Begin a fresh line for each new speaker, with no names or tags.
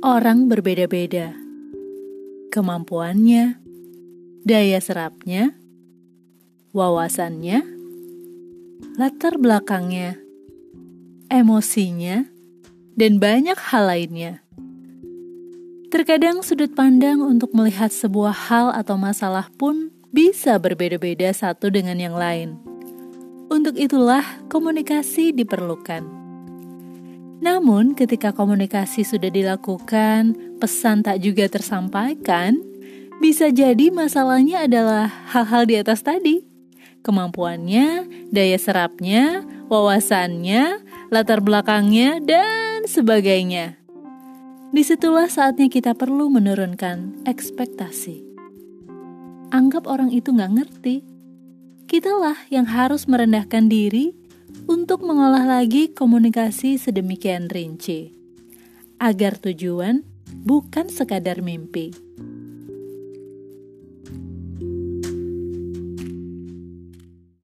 Orang berbeda-beda, kemampuannya, daya serapnya, wawasannya, latar belakangnya, emosinya, dan banyak hal lainnya. Terkadang sudut pandang untuk melihat sebuah hal atau masalah pun bisa berbeda-beda satu dengan yang lain. Untuk itulah komunikasi diperlukan. Namun, ketika komunikasi sudah dilakukan, pesan tak juga tersampaikan, bisa jadi masalahnya adalah hal-hal di atas tadi. Kemampuannya, daya serapnya, wawasannya, latar belakangnya, dan sebagainya. Di situlah saatnya kita perlu menurunkan ekspektasi. Anggap orang itu nggak ngerti. Kitalah yang harus merendahkan diri untuk mengolah lagi komunikasi sedemikian rinci, agar tujuan bukan sekadar mimpi.